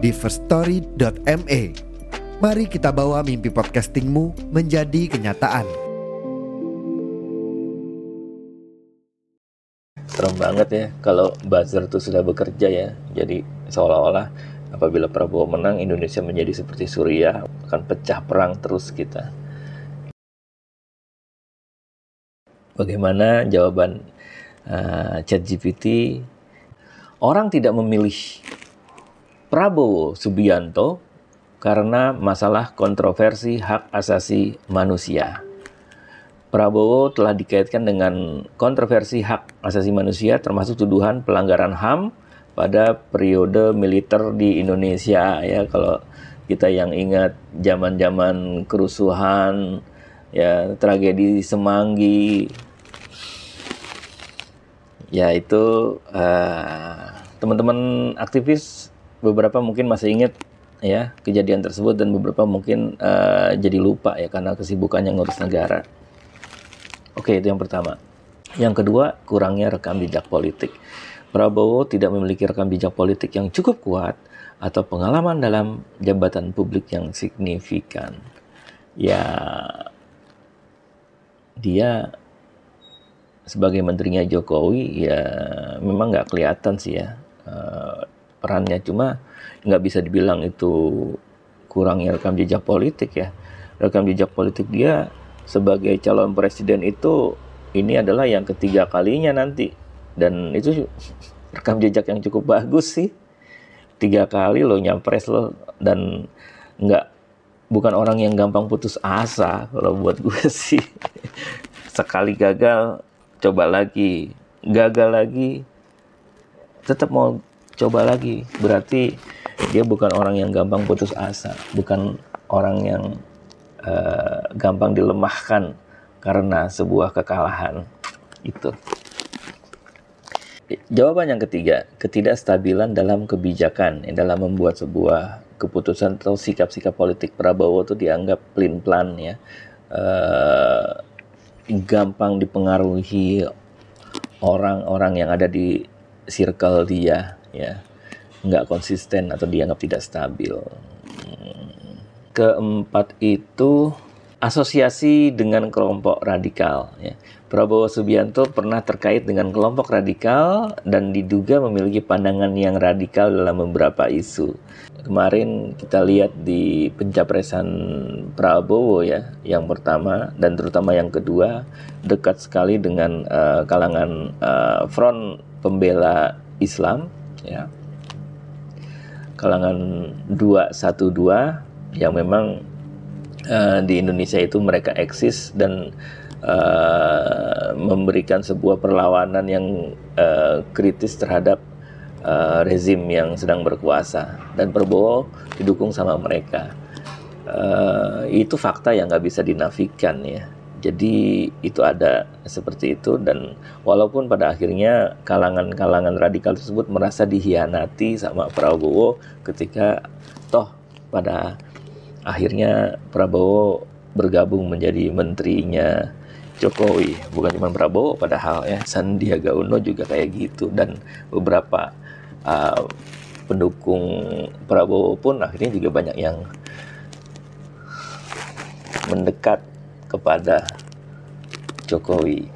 di firststory.me. Mari kita bawa mimpi podcastingmu menjadi kenyataan. Serem banget ya kalau buzzer itu sudah bekerja ya. Jadi seolah-olah apabila Prabowo menang Indonesia menjadi seperti Suriah akan pecah perang terus kita. Bagaimana jawaban uh, ChatGPT? Orang tidak memilih Prabowo Subianto karena masalah kontroversi hak asasi manusia. Prabowo telah dikaitkan dengan kontroversi hak asasi manusia termasuk tuduhan pelanggaran HAM pada periode militer di Indonesia ya kalau kita yang ingat zaman-zaman kerusuhan ya tragedi Semanggi ya itu uh, teman-teman aktivis beberapa mungkin masih ingat ya kejadian tersebut dan beberapa mungkin uh, jadi lupa ya karena kesibukannya ngurus negara. Oke, itu yang pertama. Yang kedua, kurangnya rekam jejak politik. Prabowo tidak memiliki rekam jejak politik yang cukup kuat atau pengalaman dalam jabatan publik yang signifikan. Ya, dia sebagai menterinya Jokowi ya memang nggak kelihatan sih ya perannya. Cuma nggak bisa dibilang itu kurangnya rekam jejak politik ya. Rekam jejak politik dia sebagai calon presiden itu ini adalah yang ketiga kalinya nanti. Dan itu rekam jejak yang cukup bagus sih. Tiga kali lo nyampres lo dan nggak bukan orang yang gampang putus asa kalau buat gue sih. Sekali gagal coba lagi. Gagal lagi tetap mau coba lagi. Berarti dia bukan orang yang gampang putus asa, bukan orang yang uh, gampang dilemahkan karena sebuah kekalahan. Itu. Jawaban yang ketiga, ketidakstabilan dalam kebijakan, dalam membuat sebuah keputusan atau sikap-sikap politik Prabowo itu dianggap pelin-pelan ya, uh, gampang dipengaruhi orang-orang yang ada di circle dia ya nggak konsisten atau dianggap tidak stabil. Keempat itu asosiasi dengan kelompok radikal. Ya. Prabowo Subianto pernah terkait dengan kelompok radikal dan diduga memiliki pandangan yang radikal dalam beberapa isu. Kemarin kita lihat di pencapresan Prabowo ya, yang pertama dan terutama yang kedua dekat sekali dengan uh, kalangan uh, front pembela Islam ya. Kalangan 212 yang memang uh, di Indonesia itu mereka eksis dan uh, memberikan sebuah perlawanan yang uh, kritis terhadap uh, rezim yang sedang berkuasa. Dan Prabowo didukung sama mereka. Uh, itu fakta yang nggak bisa dinafikan ya jadi itu ada seperti itu dan walaupun pada akhirnya kalangan-kalangan radikal tersebut merasa dihianati sama Prabowo ketika toh pada akhirnya Prabowo bergabung menjadi menterinya Jokowi bukan cuma Prabowo padahal ya Sandiaga Uno juga kayak gitu dan beberapa uh, pendukung Prabowo pun akhirnya juga banyak yang mendekat kepada Jokowi.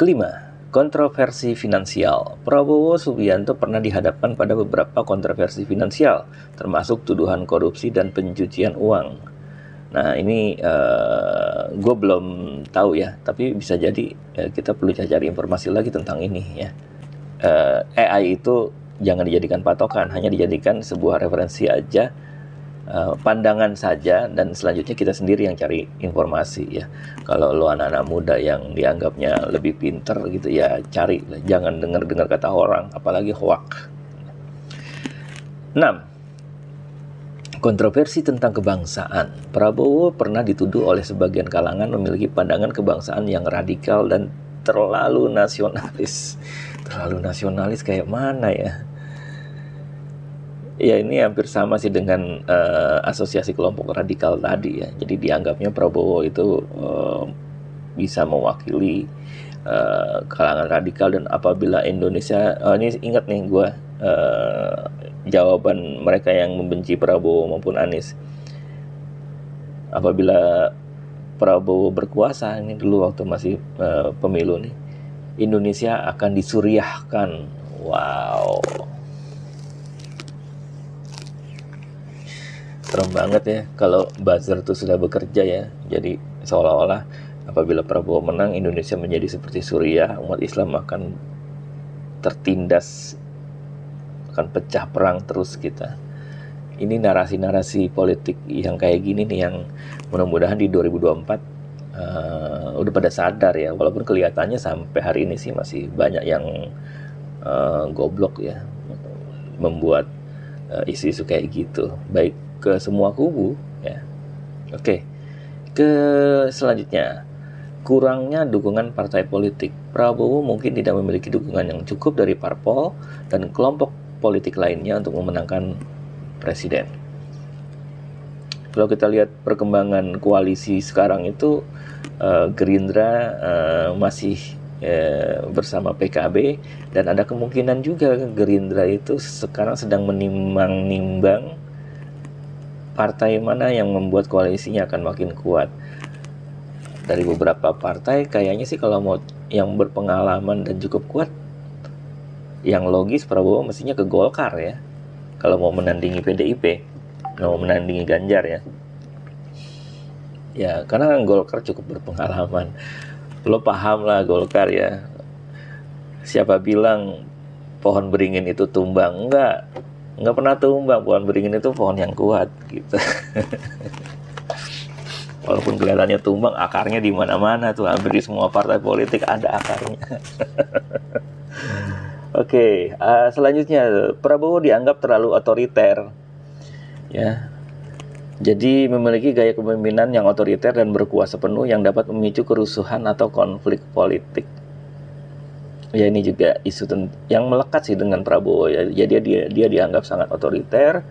Kelima, kontroversi finansial. Prabowo Subianto pernah dihadapkan pada beberapa kontroversi finansial, termasuk tuduhan korupsi dan pencucian uang. Nah ini uh, eh, gue belum tahu ya, tapi bisa jadi uh, kita perlu cari informasi lagi tentang ini ya. Uh, eh, AI itu jangan dijadikan patokan, hanya dijadikan sebuah referensi aja uh, pandangan saja dan selanjutnya kita sendiri yang cari informasi ya. Kalau lo anak-anak muda yang dianggapnya lebih pinter gitu ya cari, jangan dengar-dengar kata orang, apalagi hoak. 6. Kontroversi tentang kebangsaan. Prabowo pernah dituduh oleh sebagian kalangan memiliki pandangan kebangsaan yang radikal dan terlalu nasionalis. Terlalu nasionalis kayak mana ya? Ya ini hampir sama sih dengan uh, asosiasi kelompok radikal tadi ya. Jadi dianggapnya Prabowo itu uh, bisa mewakili uh, kalangan radikal dan apabila Indonesia, uh, ini ingat nih gue uh, jawaban mereka yang membenci Prabowo maupun Anies. Apabila Prabowo berkuasa ini dulu waktu masih uh, pemilu nih, Indonesia akan disuriahkan. Wow. Serem banget ya kalau buzzer itu sudah bekerja ya. Jadi seolah-olah apabila Prabowo menang Indonesia menjadi seperti Suriah, umat Islam akan tertindas akan pecah perang terus kita. Ini narasi-narasi politik yang kayak gini nih yang mudah-mudahan di 2024 uh, eh, udah pada sadar ya. Walaupun kelihatannya sampai hari ini sih masih banyak yang uh, goblok ya membuat uh, isu-isu kayak gitu. Baik ke semua kubu ya. Oke. Ke selanjutnya kurangnya dukungan partai politik. Prabowo mungkin tidak memiliki dukungan yang cukup dari parpol dan kelompok politik lainnya untuk memenangkan presiden. Kalau kita lihat perkembangan koalisi sekarang itu uh, Gerindra uh, masih uh, bersama PKB dan ada kemungkinan juga Gerindra itu sekarang sedang menimbang-nimbang partai mana yang membuat koalisinya akan makin kuat. Dari beberapa partai kayaknya sih kalau mau yang berpengalaman dan cukup kuat yang logis Prabowo mestinya ke Golkar ya. Kalau mau menandingi PDIP mau menandingi Ganjar ya. Ya karena kan Golkar cukup berpengalaman. Lo paham lah Golkar ya. Siapa bilang pohon beringin itu tumbang? Enggak enggak pernah tumbang pohon beringin itu pohon yang kuat gitu walaupun kelihatannya tumbang akarnya di mana-mana tuh hampir di semua partai politik ada akarnya Oke, okay, uh, selanjutnya Prabowo dianggap terlalu otoriter, ya. Jadi memiliki gaya kepemimpinan yang otoriter dan berkuasa penuh yang dapat memicu kerusuhan atau konflik politik. Ya ini juga isu yang melekat sih dengan Prabowo ya. Jadi dia dia dianggap sangat otoriter.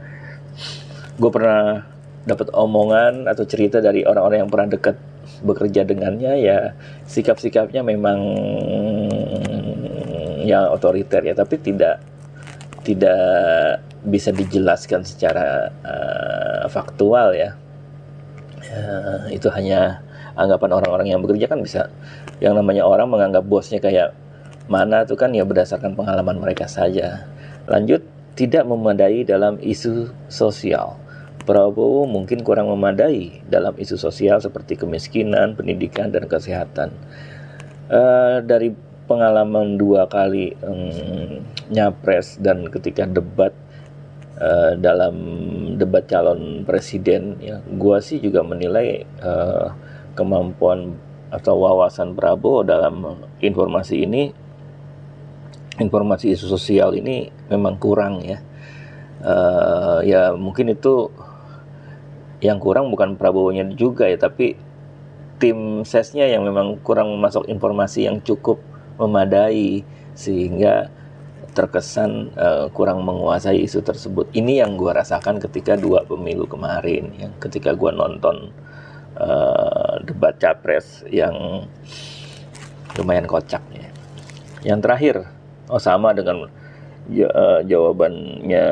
Gue pernah dapat omongan atau cerita dari orang-orang yang pernah dekat bekerja dengannya ya sikap-sikapnya memang ya otoriter ya tapi tidak tidak bisa dijelaskan secara uh, faktual ya uh, itu hanya anggapan orang-orang yang bekerja kan bisa yang namanya orang menganggap bosnya kayak mana itu kan ya berdasarkan pengalaman mereka saja lanjut tidak memadai dalam isu sosial Prabowo mungkin kurang memadai dalam isu sosial seperti kemiskinan, pendidikan, dan kesehatan. Uh, dari pengalaman dua kali um, nyapres dan ketika debat uh, dalam debat calon presiden ya gua sih juga menilai uh, kemampuan atau wawasan Prabowo dalam informasi ini informasi isu sosial ini memang kurang ya uh, ya mungkin itu yang kurang bukan Prabowo-nya juga ya tapi tim sesnya yang memang kurang masuk informasi yang cukup memadai sehingga terkesan uh, kurang menguasai isu tersebut. Ini yang gue rasakan ketika dua pemilu kemarin, yang ketika gue nonton uh, debat capres yang lumayan kocak. Ya. Yang terakhir, oh sama dengan uh, jawabannya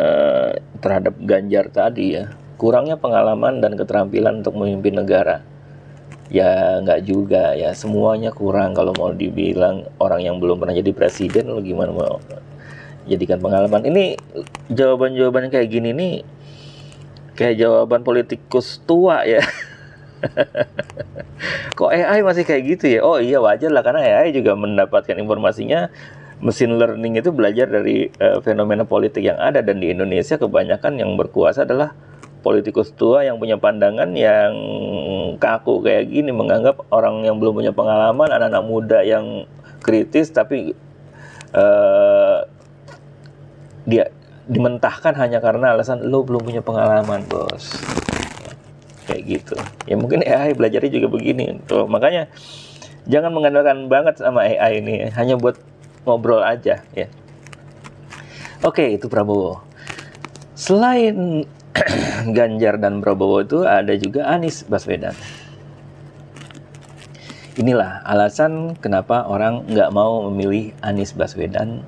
terhadap Ganjar tadi ya, kurangnya pengalaman dan keterampilan untuk memimpin negara. Ya nggak juga ya. Semuanya kurang kalau mau dibilang orang yang belum pernah jadi presiden lo gimana mau jadikan pengalaman? Ini jawaban-jawaban kayak gini nih kayak jawaban politikus tua ya. Kok AI masih kayak gitu ya? Oh iya wajar lah karena AI juga mendapatkan informasinya mesin learning itu belajar dari uh, fenomena politik yang ada. Dan di Indonesia kebanyakan yang berkuasa adalah politikus tua yang punya pandangan yang kaku kayak gini menganggap orang yang belum punya pengalaman anak-anak muda yang kritis tapi uh, dia dimentahkan hanya karena alasan lo belum punya pengalaman bos. Kayak gitu. Ya mungkin AI belajarnya juga begini. Tuh makanya jangan mengandalkan banget sama AI ini. Hanya buat ngobrol aja ya. Oke itu Prabowo. Selain Ganjar dan Prabowo itu ada juga Anies Baswedan. Inilah alasan kenapa orang nggak mau memilih Anies Baswedan